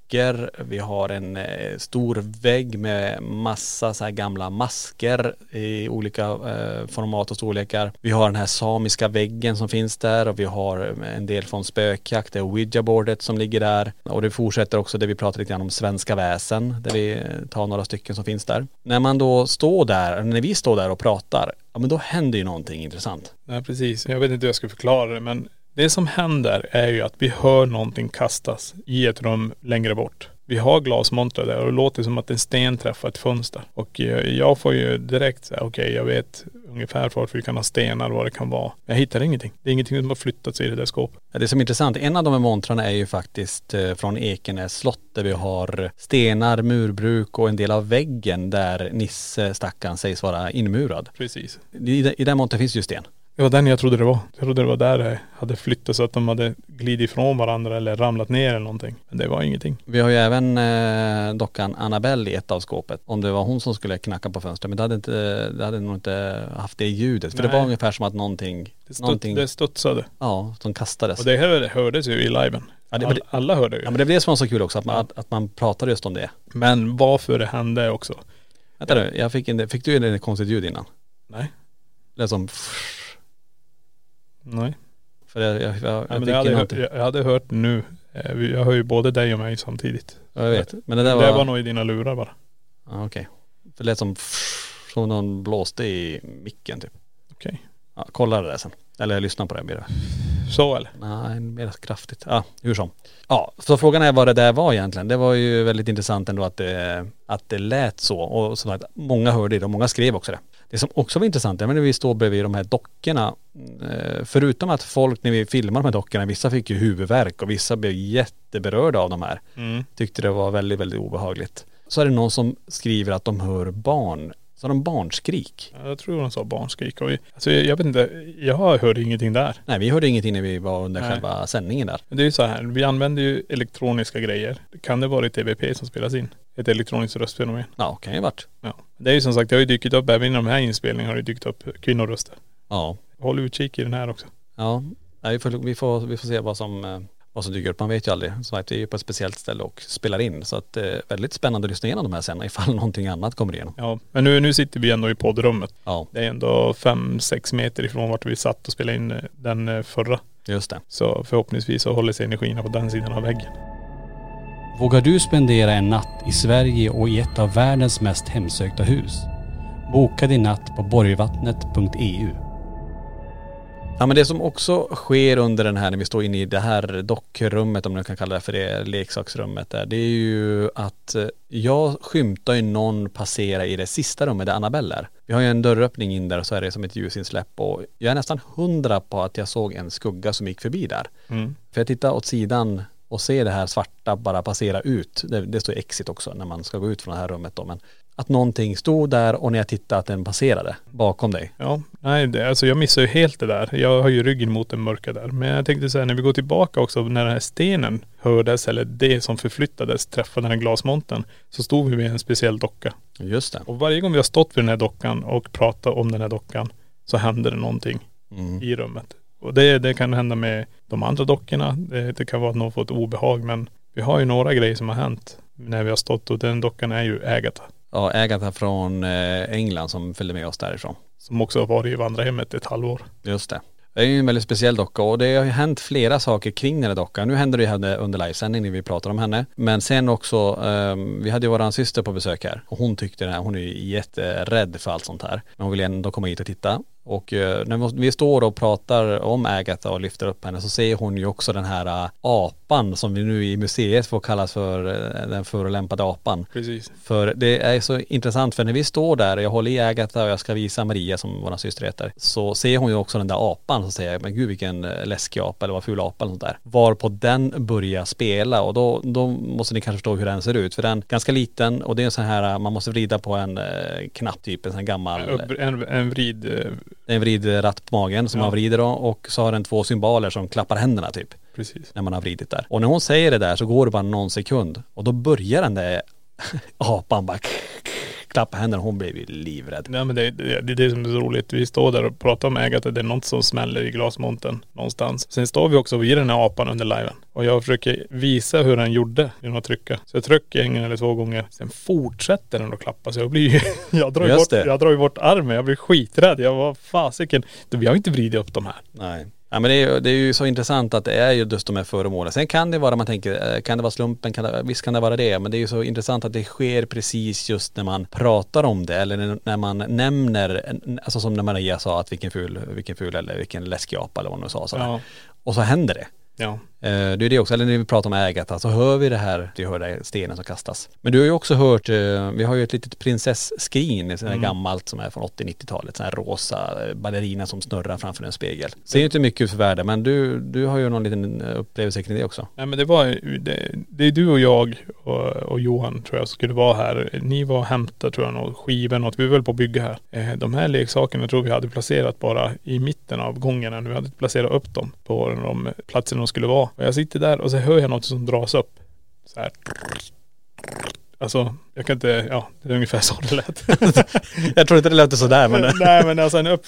Vi har en eh, stor vägg med massa så här gamla masker i olika eh, format och storlekar. Vi har den här samiska väggen som finns där och vi har eh, en del från spökjakt, det är ouija-bordet som ligger där. Och det fortsätter också det vi pratade lite grann om svenska väsen där vi eh, tar några stycken som finns där. När man då står där, när vi står där och pratar, ja men då händer ju någonting intressant. Nej precis. Jag vet inte hur jag ska förklara det men det som händer är ju att vi hör någonting kastas i ett rum längre bort. Vi har glasmontrar där och det låter som att en sten träffar ett fönster. Och eh, jag får ju direkt säga okej jag vet ungefär varför vi kan ha stenar och vad det kan vara. Jag hittar ingenting. Det är ingenting som har flyttats i det där skåpet. Ja, Det som är intressant, en av de här montrarna är ju faktiskt eh, från Ekenäs slott där vi har stenar, murbruk och en del av väggen där Nisse, stackaren, sägs vara inmurad. Precis. I, i den montern finns ju sten. Det var den jag trodde det var. Jag trodde det var där det hade flyttat så att de hade glidit ifrån varandra eller ramlat ner eller någonting. Men det var ingenting. Vi har ju även eh, dockan Annabelle i ett av skåpet. Om det var hon som skulle knacka på fönstret. Men det hade, inte, det hade nog inte haft det ljudet. För det Nej. var ungefär som att någonting, Det, studs, någonting det studsade. ja, som kastades. Och det här hördes ju i liven. Ja, det- All, alla hörde ju. Ja men det blev det som var så kul också, att man, att, att man pratade just om det. Men varför det hände också. Vänta nu, jag fick, en, fick du en konstigt ljud innan? Nej. Det som Nej. För jag, jag, jag, jag men det hade, ju jag, jag hade hört nu. Eh, Jag hör ju både dig och mig samtidigt. Ja, jag vet. Men det Det där var, var.. nog i dina lurar bara. Ja, okej. För det lät som som någon blåste i micken typ. Okej. Ja, kolla det där sen. Eller lyssna på det mer. Så eller? Nej, mer kraftigt. Ja, hur som. Ja, så frågan är vad det där var egentligen. Det var ju väldigt intressant ändå att det, att det lät så. Och som sagt, många hörde det och många skrev också det. Det som också var intressant, är när vi står bredvid de här dockorna. eh, Förutom att folk när vi filmar de här dockorna, vissa fick ju huvudvärk och vissa blev jätteberörda av de här. Mm. Tyckte det var väldigt, väldigt obehagligt. Så är det någon som skriver att de hör barn. Så har de barnskrik. Ja, Jag tror de sa barnskrik. Och, alltså, jag, jag vet inte, jag hörde ingenting där. Nej, vi hörde ingenting när vi var under Nej. själva sändningen där. Men det är ju så här, vi använder ju elektroniska grejer. Kan det vara ett EVP som spelas in? Ett elektroniskt röstfenomen. Ja, kan ju varit. Ja. Det är ju som sagt, det har ju dykt upp, även i de här inspelningarna har det dykt upp kvinnoröster. Ja. Håll utkik i den här också. Ja, nej, vi, får, vi, får, vi får se vad som, eh, vad som dyker upp. Man vet ju aldrig. Så att vi är ju på ett speciellt ställe och spelar in. Så att det är väldigt spännande att lyssna igenom de här sen ifall [laughs] någonting annat kommer igenom. Ja, men nu, nu sitter vi ändå i poddrummet. Ja, Det är ändå fem sex meter ifrån vart vi satt och spelade in eh, den eh, förra. just det. Så förhoppningsvis så håller sig energierna på den sidan av väggen. Vågar du spendera en natt i Sverige och i ett av världens mest hemsökta hus? Boka din natt på borgvattnet.eu. Ja men det som också sker under den här när vi står inne i det här dockrummet om man kan kalla det för det, leksaksrummet där. Det är ju att eh, jag skymtar ju någon passera i det sista rummet där Annabelle är. Vi har ju en dörröppning in där och så är det som ett ljusinsläpp och jag är nästan hundra på att jag såg en skugga som gick förbi där. Mm. För jag tittar åt sidan och ser det här svarta bara passera ut. Det, det står exit också när man ska gå ut från det här rummet då men att någonting stod där och när jag tittade att den passerade bakom dig. Ja, nej det, alltså jag missar ju helt det där. Jag har ju ryggen mot den mörka där. Men jag tänkte säga när vi går tillbaka också när den här stenen hördes eller det som förflyttades träffade den här glasmonten så stod vi vid en speciell docka. Just det. Och varje gång vi har stått vid den här dockan och pratat om den här dockan så händer det någonting Mm. i rummet. Och det, det kan hända med de andra dockorna. Det, det kan vara att någon får ett obehag men vi har ju några grejer som har hänt när vi har stått och den dockan är ju Agatha. Ja, Agatha från eh, England som följde med oss därifrån. Som också har varit i vandrarhemmet ett halvår. Just det. Det är ju en väldigt speciell docka och det har ju hänt flera saker kring den här dockan. Nu händer det ju henne under livesändning när vi pratar om henne. Men sen också, ehm, vi hade ju våran syster på besök här och hon tyckte den här, hon är ju jätterädd för allt sånt här. Men hon vill ändå komma hit och titta. Och eh, när vi står och pratar om Agatha och lyfter upp henne så ser hon ju också den här eh, apan som vi nu i museet får kallas för eh, den förolämpade apan. Precis. För det är så intressant för när vi står där, jag håller i Agatha och jag ska visa Maria som vår syster heter, så ser hon ju också den där apan så säger men gud vilken läskig apa eller vad ful apa eller sånt där. Varpå den börjar spela och då, då måste ni kanske förstå hur den ser ut. För den är ganska liten och det är en sån här, man måste vrida på en knapp typ, en sån här gammal, En, en vrid, eh, en vridratt på magen som Ja. man vrider då och så har den två symboler som klappar händerna typ precis. när man har vridit där. Och när hon säger det där så går det bara någon sekund och då börjar den där [laughs] apan bara klappa händerna hon blev ju livrädd. Nej men det, det, det är det som är så roligt. Vi står där och pratar om Agatha. Det är något som smäller i glasmonten någonstans. Sen står vi också vid den här apan under liven. Och jag försöker visa hur den gjorde genom att trycka. Så jag trycker en eller två gånger. Sen fortsätter den att klappa. Så jag blir ju, [laughs] jag drar ju Just bort, det. jag drar ju bort armen. Jag blir skiträdd. Jag var fasiken. Vi har inte vridit upp de här. Nej. Ja men det är, det är ju så intressant att det är ju just de här föremålen. Sen kan det vara, man tänker, eh, kan det vara slumpen? Kan det, visst kan det vara det. Men det är ju så intressant att det sker precis just när man pratar om det. Eller när- man nämner, alltså som när Maria sa att vilken ful, vilken ful eller vilken läskig apa eller vad hon nu sa. Sådär. Ja. Och så händer det. Ja. Eh, det är det också, eller när vi pratar om Ägata så hör vi det här, vi hör det stenen som kastas. Men du har ju också hört, eh, vi har ju ett litet prinsesskrin, sån här gammalt som är från 80-90-talet, sån här rosa eh, ballerina som snurrar framför en spegel. Ser ju inte mycket ut för värde men du, du har ju någon liten upplevelse kring det också. Nej men det var det, det är du och jag och, och Johan tror jag skulle vara här. Ni var och hämtade tror jag något skivor något. Vi var väl på att bygga här. De här leksakerna tror vi hade placerat bara i mitten av gången när vi hade placerat upp dem på de platserna de skulle vara. Och jag sitter där och så hör jag något som dras upp. Så här. Alltså, jag kan inte, ja det är ungefär [laughs] så det lät. [laughs] jag tror inte det låter sådär men. [laughs] Nej men alltså en upp,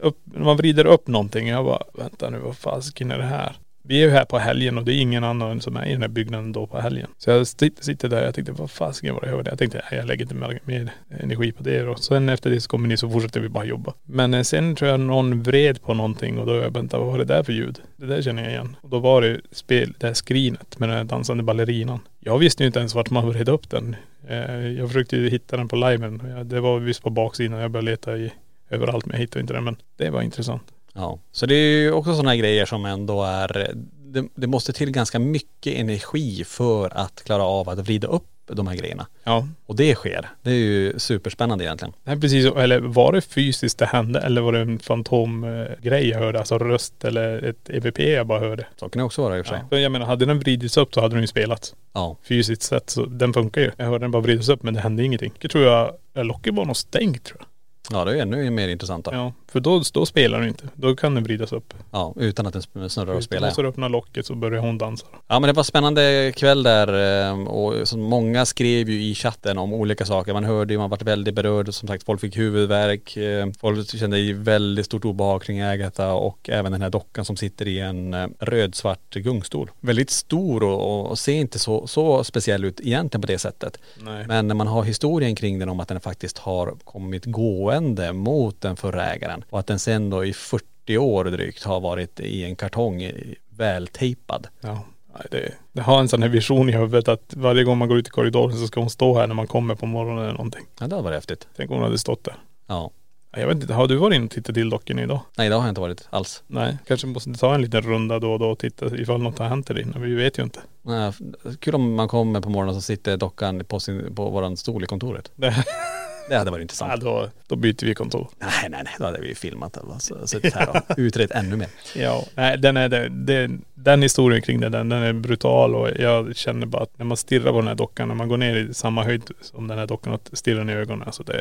upp, man vrider upp någonting. Jag bara, vänta nu vad fasiken är det här? Vi är ju här på helgen och det är ingen annan som är i den här byggnaden då på helgen. Så jag sitter där och jag tänkte vad fasiken var det jag. Jag tänkte nej, jag lägger inte mer, mer energi på det och sen efter det så kommer ni så fortsätter vi bara jobba. Men eh, sen tror jag någon vred på någonting och då jag vänta vad var det där för ljud? Det där känner jag igen. Och då var det spel, det här skrinet med den här dansande ballerinan. Jag visste ju inte ens vart man vred upp den. Eh, jag försökte ju hitta den på liven. Det var visst på baksidan. Jag började leta i överallt men jag hittade inte den. Men det var intressant. Ja, så det är ju också sådana grejer som ändå är, det, det, måste till ganska mycket energi för att klara av att vrida upp de här grejerna. Ja. Och det sker. Det är ju superspännande egentligen. Nej precis, eller var det fysiskt det hände eller var det en fantomgrej jag hörde? Alltså röst eller ett EVP jag bara hörde. Så kan det också vara i och för sig. Ja. Jag menar, hade den vridits upp så hade den ju spelats. Ja. Fysiskt sett så den funkar ju. Jag hörde den bara vridas upp men det hände ingenting. Jag tror jag, locket var nog stängt tror jag. Ja det är ännu mer intressant då. Ja, för då, då spelar den inte. Då kan den vridas upp. Ja, utan att den snurrar och spelar. Och så öppnar locket så börjar hon dansa. Ja men det var spännande kväll där eh, och så många skrev ju i chatten om olika saker. Man hörde ju, man varit väldigt berörd. Som sagt, folk fick huvudvärk. Eh, folk kände väldigt stort obehag kring Agatha och även den här dockan som sitter i en eh, röd-svart gungstol. Väldigt stor och, och ser inte så, så speciell ut egentligen på det sättet. Nej. Men när man har historien kring den om att den faktiskt har kommit gående mot den förra ägaren och att den sen då i 40 år drygt har varit i en kartong vältejpad. Ja. Det, det har en sån här vision i huvudet att varje gång man går ut i korridoren så ska hon stå här när man kommer på morgonen eller någonting. Ja det varit häftigt. Tänk om hon hade stått där. Ja. Jag vet inte, har du varit inne och tittat till dockorna idag? Nej det har jag inte varit alls. Nej, kanske måste ta en liten runda då och då och titta ifall något har hänt där inne. Vi vet ju inte. Nej, kul om man kommer på morgonen så sitter dockan på, sin, på våran stol i kontoret. [laughs] Det, hade varit intressant. ja, då, då byter vi kontor. Nej, nej, nej. Då hade vi filmat det och så- suttit här och [laughs] utrett ännu mer. Ja, nej den är det, den historien kring den, den är brutal och jag känner bara att när man stirrar på den här dockan, när man går ner i samma höjd som den här dockan och stirrar den i ögonen, alltså det,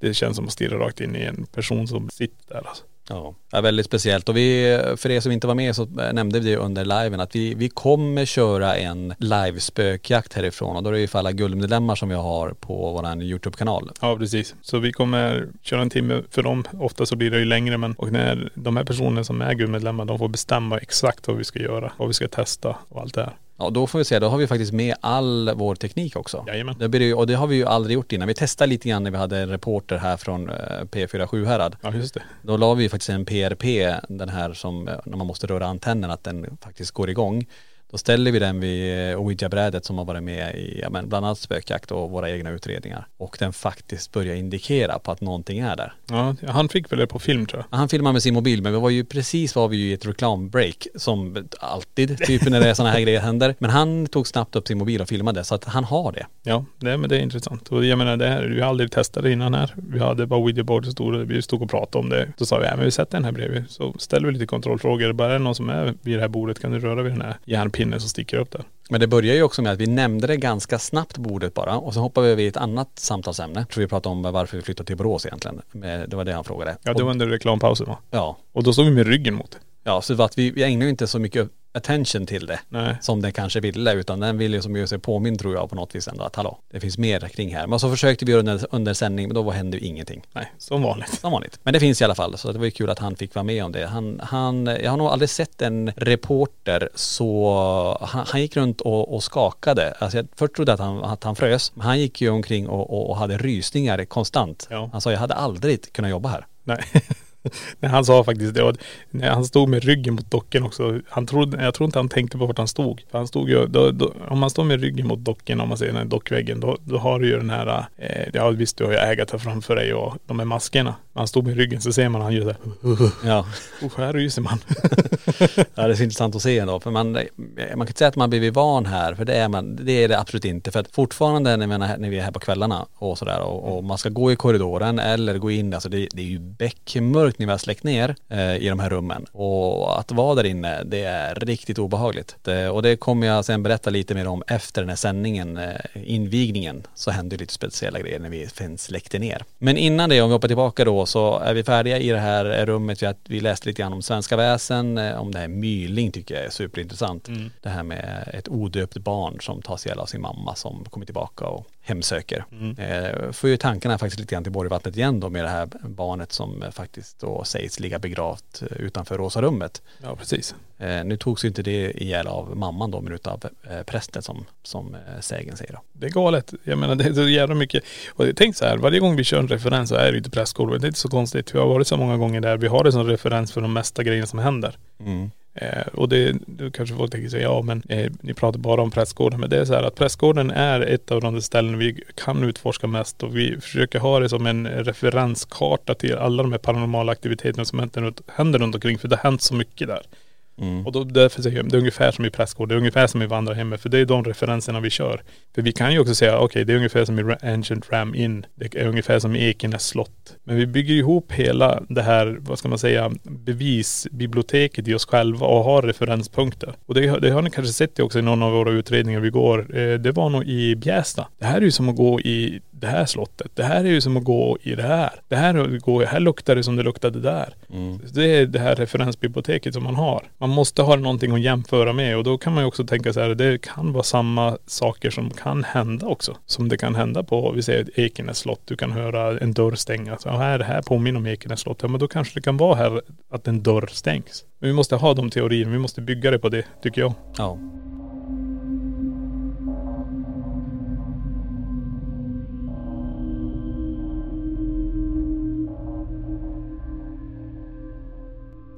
det känns som att stirra rakt in i en person som sitter där alltså. Ja, ja, väldigt speciellt. Och vi, för er som inte var med så nämnde vi under liven att vi, vi kommer köra en live-spökjakt härifrån och då är det ju för alla guldmedlemmar som vi har på våran YouTube-kanal. Ja precis. Så vi kommer köra en timme för dem. Ofta så blir det ju längre men och när de här personerna som är guldmedlemmar de får bestämma exakt vad vi ska göra, vad vi ska testa och allt det här. Ja, då får vi se, då har vi faktiskt med all vår teknik också. Jajamän. Det blir och det har vi ju aldrig gjort innan. Vi testade lite grann när vi hade en reporter här från eh, P47 Härad. Ja just det. Då la vi faktiskt en PRP, den här som eh, när man måste röra antennen, att den faktiskt går igång. Då ställer vi den vid eh, Ouija-brädet som har varit med i ja, men bland annat spökjakt och våra egna utredningar. Och den faktiskt börjar indikera på att någonting är där. Ja, han fick väl det på film tror jag. Han filmade med sin mobil men vi var ju precis var vi ju i ett reklambreak som alltid typ när det är sådana här grejer händer. Men han tog snabbt upp sin mobil och filmade så att han har det. Ja, det, men det är intressant. Och jag menar det här, vi har aldrig testat det innan här. Vi hade bara Ouija-board stod vi stod och pratade om det. Då sa vi, ja men vi sätter den här bredvid. Så ställer vi lite kontrollfrågor. Bara är det någon som är vid det här bordet kan du röra vid den här järnpinnen som sticker upp där. Men det börjar ju också med att vi nämnde det ganska snabbt bordet bara och så hoppade vi över i ett annat samtalsämne. Tror vi pratade om varför vi flyttade till Borås egentligen. Men Det var det han frågade. Ja, det var under reklampausen va? Ja, Och då stod vi med ryggen mot det. Ja så att vi, vi ägnade ju inte så mycket attention till det. Nej. som den kanske ville utan den ville som göra sig påminn tror jag på något vis ändå att hallå, det finns mer kring här. Men så försökte vi göra under, under sändning men då hände ju ingenting. Nej, som vanligt. Som vanligt. Men det finns i alla fall så det var ju kul att han fick vara med om det. Han, han, jag har nog aldrig sett en reporter så, han, han gick runt och, och skakade. Alltså jag först trodde att han, att han frös, men han gick ju omkring och, och, och hade rysningar konstant. Ja. Han sa jag hade aldrig kunnat jobba här. Nej. [laughs] [laughs] Nej, han sa faktiskt det. När han stod med ryggen mot docken också. Han trodde, jag tror inte han tänkte på vart han stod. För han stod ju, då, då, om man står med ryggen mot docken, om man ser den här dockväggen, då, då har du ju den här, eh, ja visst du har ju Agatha framför dig och de här maskerna. När han stod med ryggen så ser man han gör såhär, [laughs] Ja. oh, här ryser man. [laughs] Ja det är så intressant att se ändå. För man, man kan inte säga att man blivit van här, för det är man, det är det absolut inte. För att fortfarande när, man är, när vi är här på kvällarna och sådär och, och man ska gå i korridoren eller gå in, alltså det, det är ju beckmörkt när vi har släckt ner eh, i de här rummen. Och att vara där inne, det är riktigt obehagligt. Det, och det kommer jag sen berätta lite mer om efter den här sändningen, eh, invigningen, så hände lite speciella grejer när vi släckte ner. Men innan det, om vi hoppar tillbaka då, så är vi färdiga i det här rummet. Vi, vi läste lite grann om svenska väsen, eh, om det här myling tycker jag är superintressant. Det här med ett odöpt barn som tas ihjäl av sin mamma som kommer tillbaka och hemsöker. Eh, får ju tankarna faktiskt lite grann till Borgvattnet igen då med det här barnet som eh, faktiskt då sägs ligga begravt eh, utanför Rosa rummet. Ja precis. Eh, nu togs ju inte det ihjäl av mamman då men utav eh, prästen som, som eh, sägen säger då. Det är galet. Jag menar det är så jävla mycket. Och tänk så här, varje gång vi kör en referens så är det inte prästgården. Det är inte så konstigt. Vi har varit så många gånger där. Vi har det som referens för de mesta grejerna som händer. Eh, och det, då kanske folk tänker sig, ja men eh, ni pratar bara om prästgården. Men det är så här att prästgården är ett av de ställen vi kan utforska mest och vi försöker ha det som en referenskarta till alla de här paranormala aktiviteterna som händer runt, händer runt omkring. För det har hänt så mycket där. Mm. Och då därför säger jag, det är ungefär som i prästgård, det är ungefär som i vandrarhemmet. För det är de referenserna vi kör. För vi kan ju också säga, okej det är ungefär som i Ancient Ram Inn. Det är ungefär som i Ekenäs slott. Men vi bygger ihop hela det här, vad ska man säga, bevisbiblioteket i oss själva och har referenspunkter. Och det, det har ni kanske sett också i någon av våra utredningar vi går. Eh, det var nog i Bjästa. Det här är ju som att gå i det här slottet. Det här är ju som att gå i det här. Det här, är att gå, här luktar det som det luktade där. Det är det här referensbiblioteket som man har. Man måste ha någonting att jämföra med och då kan man ju också tänka så här, det kan vara samma saker som kan hända också. Som det kan hända på, vi säger Ekenäs slott, du kan höra en dörr stängas. Ja, här, här påminner om Ekenäs slott. Ja men då kanske det kan vara här att en dörr stängs. Men vi måste ha de teorierna, vi måste bygga det på det, tycker jag. Ja.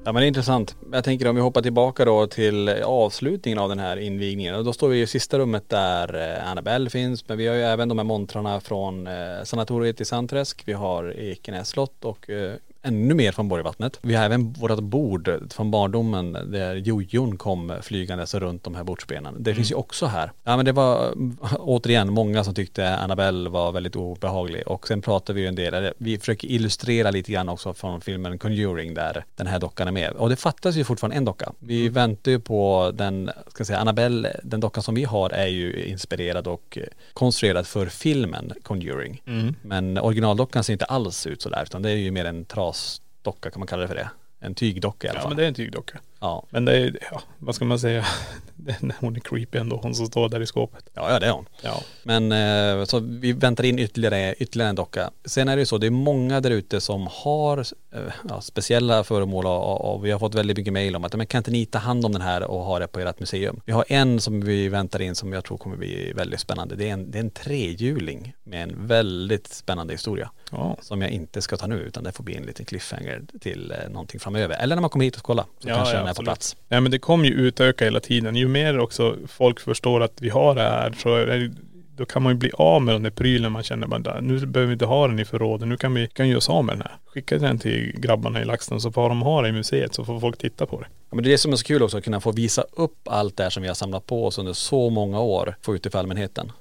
Ja men det är intressant. Jag tänker om vi hoppar tillbaka då till avslutningen av den här invigningen. Och då står vi i sista rummet där eh, Annabelle finns. Men vi har ju även de här montrarna från eh, sanatoriet i Sandträsk. Vi har Ekenäs slott och eh, ännu mer från Borgvattnet. Vi har även vårt bord från barndomen där jojon kom flygandes runt de här bordsbenen. Det finns ju också här. Ja men det var mm, [laughs] återigen många som tyckte Annabelle var väldigt obehaglig och sen pratar vi ju en del, vi försöker illustrera lite grann också från filmen Conjuring där den här dockan är med. Och det fattas ju fortfarande en docka. Vi väntar ju på den, ska säga Annabelle, den dockan som vi har är ju inspirerad och konstruerad för filmen Conjuring. Men originaldockan ser inte alls ut sådär utan det är ju mer en trasdocka kan man kalla det för det. En tygdocka i alla Ja fall. men det är en tygdocka. Ja. Men det är, ja, vad ska man säga? [laughs] Hon är creepy ändå, hon som står där i skåpet. Ja, ja det är hon. Ja. Men eh, så vi väntar in ytterligare, ytterligare en docka. Sen är det ju så, det är många där ute som har eh, ja, speciella föremål och, och vi har fått väldigt mycket mejl om att men kan inte ni ta hand om den här och ha det på ert museum? Vi har en som vi väntar in som jag tror kommer bli väldigt spännande. Det är en, det är en trehjuling med en väldigt spännande historia. Ja. Som jag inte ska ta nu utan det får bli en liten cliffhanger till eh, någonting framöver. Eller när man kommer hit och kollar så Ja, kanske ja, är på plats. Nej men det kommer ju utöka hela tiden. Ju mer också folk förstår att vi har det här så är det, då kan man ju bli av med den där prylen man känner bara, nu behöver vi inte ha den i förrådet. Nu kan vi kan göra oss av med den här. Skicka den till grabbarna i LaxTon så får de ha det i museet så får folk titta på det. Ja, men det är det som är så kul också, att kunna få visa upp allt det här som vi har samlat på oss under så många år, få ut det för allmänheten.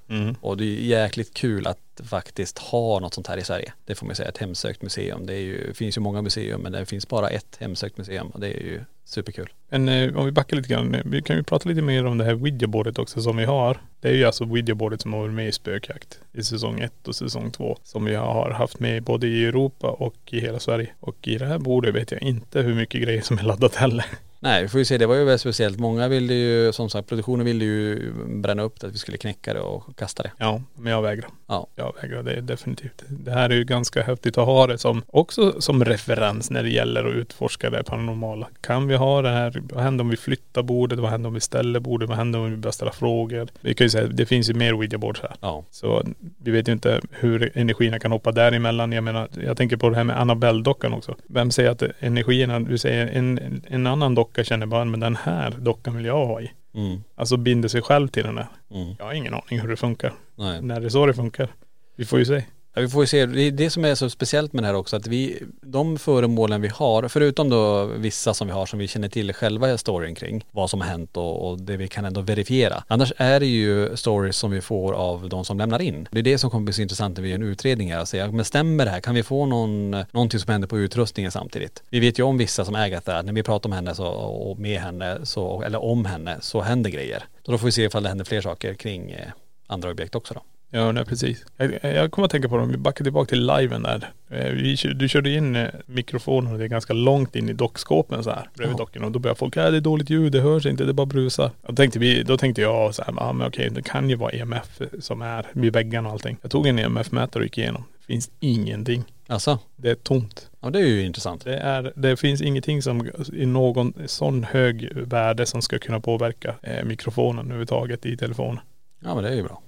Och det är jäkligt kul att faktiskt ha något sånt här i Sverige. Det får man säga, ett hemsökt museum. Det är ju, finns ju många museum, men det finns bara ett hemsökt museum och det är ju superkul. Men eh, om vi backar lite grann. Eh, vi kan ju prata lite mer om det här videoboardet också som vi har. Det är ju alltså videoboardet som har varit med i Spökjakt i säsong 1 och säsong 2. Som vi har haft med både i Europa och i hela Sverige. Och i det här bordet vet jag inte hur mycket grejer som är laddat heller. Nej, vi får ju se. Det var ju väldigt speciellt. Många ville ju, som sagt, produktionen ville ju bränna upp det, att vi skulle knäcka det och kasta det. Ja, men jag vägrar. Ja. Jag vägrar, det är definitivt. Det här är ju ganska häftigt att ha det som, också som referens när det gäller att utforska det paranormala. Kan vi ha det här? Vad händer om vi flyttar bordet? Vad händer om vi ställer bordet? Vad händer om vi börjar ställa frågor? Vi kan ju säga, det finns ju mer ouija boards här. Ja. Så vi vet ju inte hur energierna kan hoppa däremellan. Jag menar, jag tänker på det här med Annabelle-dockan också. Vem säger att energierna, du säger en, en annan docka känner bara, men den här dockan vill jag ha i. Mm. Alltså binder sig själv till den där. Mm. Jag har ingen aning hur det funkar. Nej. När det är så det funkar. Vi får ju se. Ja, vi får ju se, det är det som är så speciellt med det här också att vi, de föremålen vi har, förutom då vissa som vi har som vi känner till själva storyn kring, vad som har hänt och, och det vi kan ändå verifiera. Annars är det ju stories som vi får av de som lämnar in. Det är det som kommer bli så intressant när vi gör en utredning här, och säga, men stämmer det här? Kan vi få någon, någonting som händer på utrustningen samtidigt? Vi vet ju om vissa som äger det, när vi pratar om henne så, och med henne, så, eller om henne, så händer grejer. Så då får vi se ifall det händer fler saker kring eh, andra objekt också då. Ja, nej precis. Jag, jag kommer att tänka på det, om vi backar tillbaka till liven där. Eh, Vi, du körde in eh, mikrofonen och det är ganska långt in i dockskåpen så här bredvid Ja. dockorna. Och då börjar folk, ja det är dåligt ljud, det hörs inte, det bara brusar. Då tänkte, vi, då tänkte jag så här, ja men okej, det kan ju vara EMF som är vid väggarna och allting. Jag tog en EMF-mätare och gick igenom. Det finns ingenting. Alltså, Det är tomt. ja det är ju intressant. Det, är, det finns ingenting som i någon sån hög värde som ska kunna påverka eh, mikrofonen överhuvudtaget i telefonen. Ja men det är ju bra.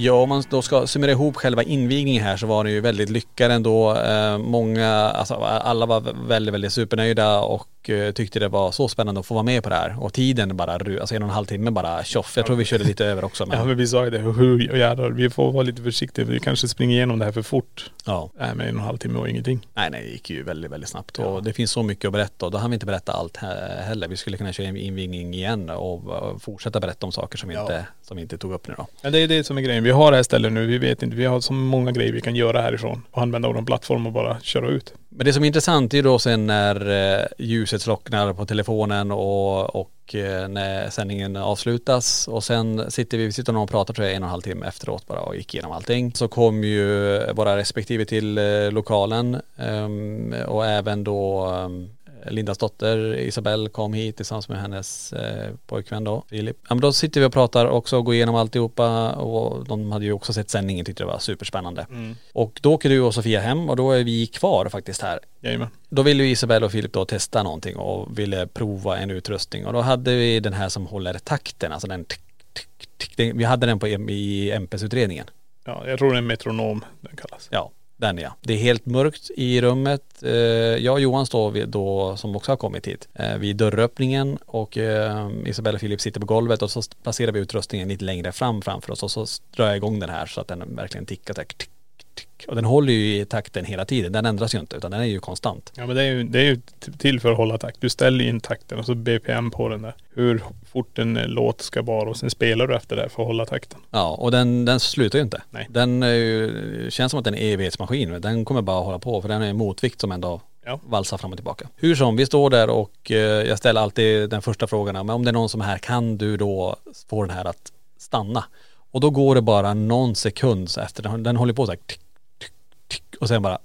Ja, om man då ska summera ihop själva invigningen här så var den ju väldigt lyckad ändå. Eh, många, alltså alla var väldigt, väldigt supernöjda och eh, tyckte det var så spännande att få vara med på det här. Och tiden bara, alltså en och en halv timme bara tjoff. Jag tror vi körde lite över också. Men, Ja men vi sa ju det, hur jädrar, vi får vara lite försiktiga för vi kanske springer igenom det här för fort. ja. Nej men en och en halv timme och ingenting. Nej, nej, det gick ju väldigt, väldigt snabbt. Och det finns så mycket att berätta och då hann vi inte berätta allt he- heller. Vi skulle kunna köra en invigning igen och och fortsätta berätta om saker som vi, inte, som vi inte tog upp nu då. Men det är det som är grejen. Vi har det här stället nu, vi vet inte, vi har så många grejer vi kan göra härifrån. Och använda vår plattform och bara köra ut. Men det som är intressant är ju då sen när eh, ljuset slocknar på telefonen och, och eh, när sändningen avslutas och sen sitter vi, vi sitter och pratar tror jag en och en halv timme efteråt bara och gick igenom allting. Så kom ju våra respektive till eh, lokalen ehm, och även då ehm, Lindas dotter Isabelle kom hit tillsammans med hennes eh, pojkvän då, Filip. Ja men då sitter vi och pratar också och går igenom alltihopa och de hade ju också sett sändningen, tyckte det var superspännande. Och då åker du och Sofia hem och då är vi kvar faktiskt här. Jajamän. Då ville ju Isabelle och Filip då testa någonting och ville prova en utrustning och då hade vi den här som håller takten, alltså den tick, tick, tick, vi hade den på, i MPS-utredningen. Ja, jag tror det är en metronom den kallas. Ja, den ja. Det är helt mörkt i rummet. Eh, jag och Johan står vid, då, som också har kommit hit, eh, vid dörröppningen och eh, Isabella och Filip sitter på golvet och så placerar vi utrustningen lite längre fram framför oss och så drar jag igång den här så att den verkligen tickar tick, tick. Och den håller ju i takten hela tiden. Den ändras ju inte utan den är ju konstant. Ja men det är ju, det är ju till för att hålla takt. Du ställer in takten och så BPM på den där. Hur fort en eh, låt ska vara och sen spelar du efter det för att hålla takten. Ja och den, den slutar ju inte. Nej. Den är ju, känns som att den är en evighetsmaskin. Den kommer bara hålla på för den är en motvikt som ändå Ja. valsar fram och tillbaka. Hur som, vi står där och eh, jag ställer alltid den första frågan. Men om det är någon som är här, kan du då få den här att stanna? Och då går det bara någon sekund efter, den, den håller på så här tick, och sen bara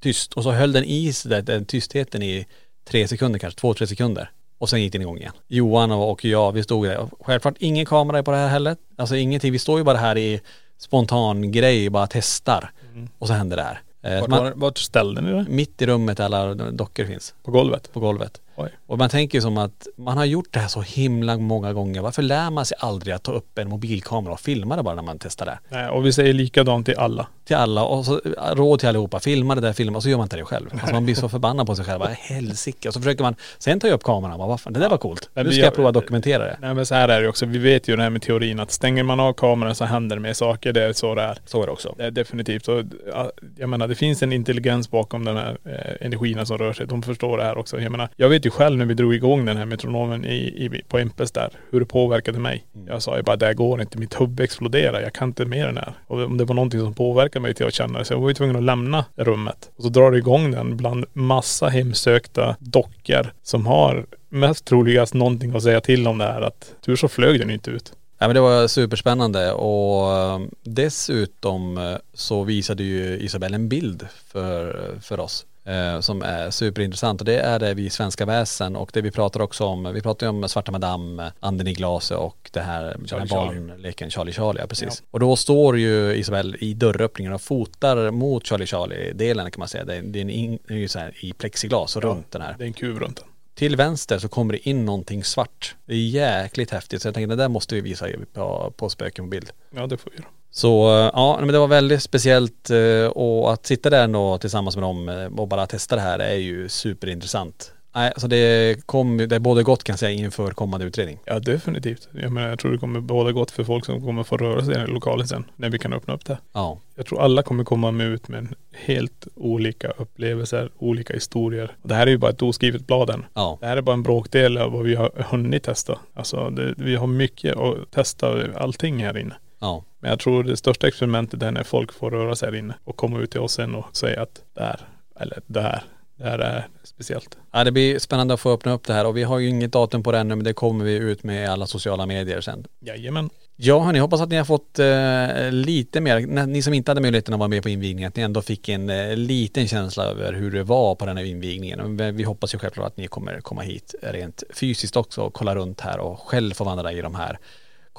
tyst. Och så höll den i sig den, den tystheten i tre sekunder kanske, två, tre sekunder. Och sen gick den igång igen. Johan och jag, vi stod där. Självklart ingen kamera på det här heller. Alltså ingenting. Vi står ju bara här i spontan grej, bara testar. Och så händer det här. Eh, Vart, man- var, vart ställde ni det? mitt i rummet där alla dockor finns. På golvet? På golvet. Oj. Och man tänker som att man har gjort det här så himla många gånger. Varför lär man sig aldrig att ta upp en mobilkamera och filma det bara när man testar det? Nej, och vi säger likadant till alla. Till alla och så råd till allihopa. Filma det där, filma och så gör man inte det själv. Alltså man blir så förbannad på sig själv. Vad helsike. Och så försöker man, sen tar jag upp kameran och bara, vad fan, det där var coolt. Nu ska jag prova att dokumentera det. Nej men så här är det också. Vi vet ju det här med teorin att stänger man av kameran så händer det mer saker. Det är så det är. Så är det också. Det är definitivt. Och, ja, jag menar det finns en intelligens bakom den här eh, energin som rör sig. De förstår det här också. Jag menar, jag vet ju själv när vi drog igång den här metronomen i, i, på Impes där, hur det påverkade mig. Jag sa ju bara, det här går inte. Mitt huvud exploderar. Jag kan inte mer än det här. Och om det var någonting som påverkade mig till att känna det. Så jag var ju tvungen att lämna rummet. Och så drar det igång den bland massa hemsökta dockor som har mest troligast någonting att säga till om det här. Att tur så flög den inte ut. Ja men det var superspännande och eh, dessutom eh, så visade ju Isabelle en bild för, för oss eh, som är superintressant och det är det vi svenska väsen och det vi pratar också om, vi pratar ju om Svarta Madame, anden i glaset och det här, den här Charlie Charlie. barnleken Charlie Charlie, ja precis. Och då står ju Isabelle i dörröppningen och fotar mot Charlie Charlie-delen kan man säga. Det är, det är, en in, det är ju så här i plexiglas och runt den här. Det är en kub runt den. Till vänster så kommer det in någonting svart. Det är jäkligt häftigt så jag tänkte det där måste vi visa på, på spöken på bild. Ja det får vi göra. Så eh, ja, men det var väldigt speciellt eh, och att sitta där ändå tillsammans med dem eh, och bara testa det här är ju superintressant. Nej, så det kom, det är både gott kan jag säga inför kommande utredning. Ja definitivt. Jag menar jag tror det kommer båda gott för folk som kommer få röra sig i lokalen sen. När vi kan öppna upp det. Ja, Jag tror alla kommer komma med ut med helt olika upplevelser, olika historier. Det här är ju bara ett oskrivet blad än. ja, Det här är bara en bråkdel av vad vi har hunnit testa. Alltså det, vi har mycket att testa allting här inne. Ja. Men jag tror det största experimentet är när folk får röra sig här inne och komma ut till oss sen och säga att det här, eller det här är speciellt. Ja, det blir spännande att få öppna upp det här och vi har ju inget datum på det ännu men det kommer vi ut med i alla sociala medier sen. Jajamän. Ja hörni, hoppas att ni har fått eh, lite mer, ni som inte hade möjligheten att vara med på invigningen, att ni ändå fick en eh, liten känsla över hur det var på den här invigningen. Men Vi hoppas ju självklart att ni kommer komma hit rent fysiskt också och kolla runt här och själv få vandra i de här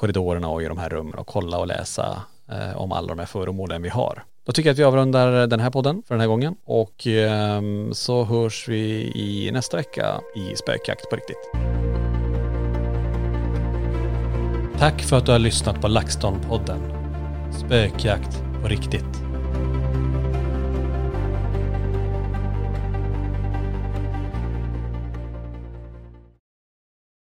korridorerna och i de här rummen och kolla och läsa eh, om alla de här föremålen vi har. Då tycker jag att vi avrundar den här podden för den här gången och eh, så hörs vi i nästa vecka i Spökjakt på riktigt. Tack för att du har lyssnat på LaxTon-podden. Spökjakt på riktigt.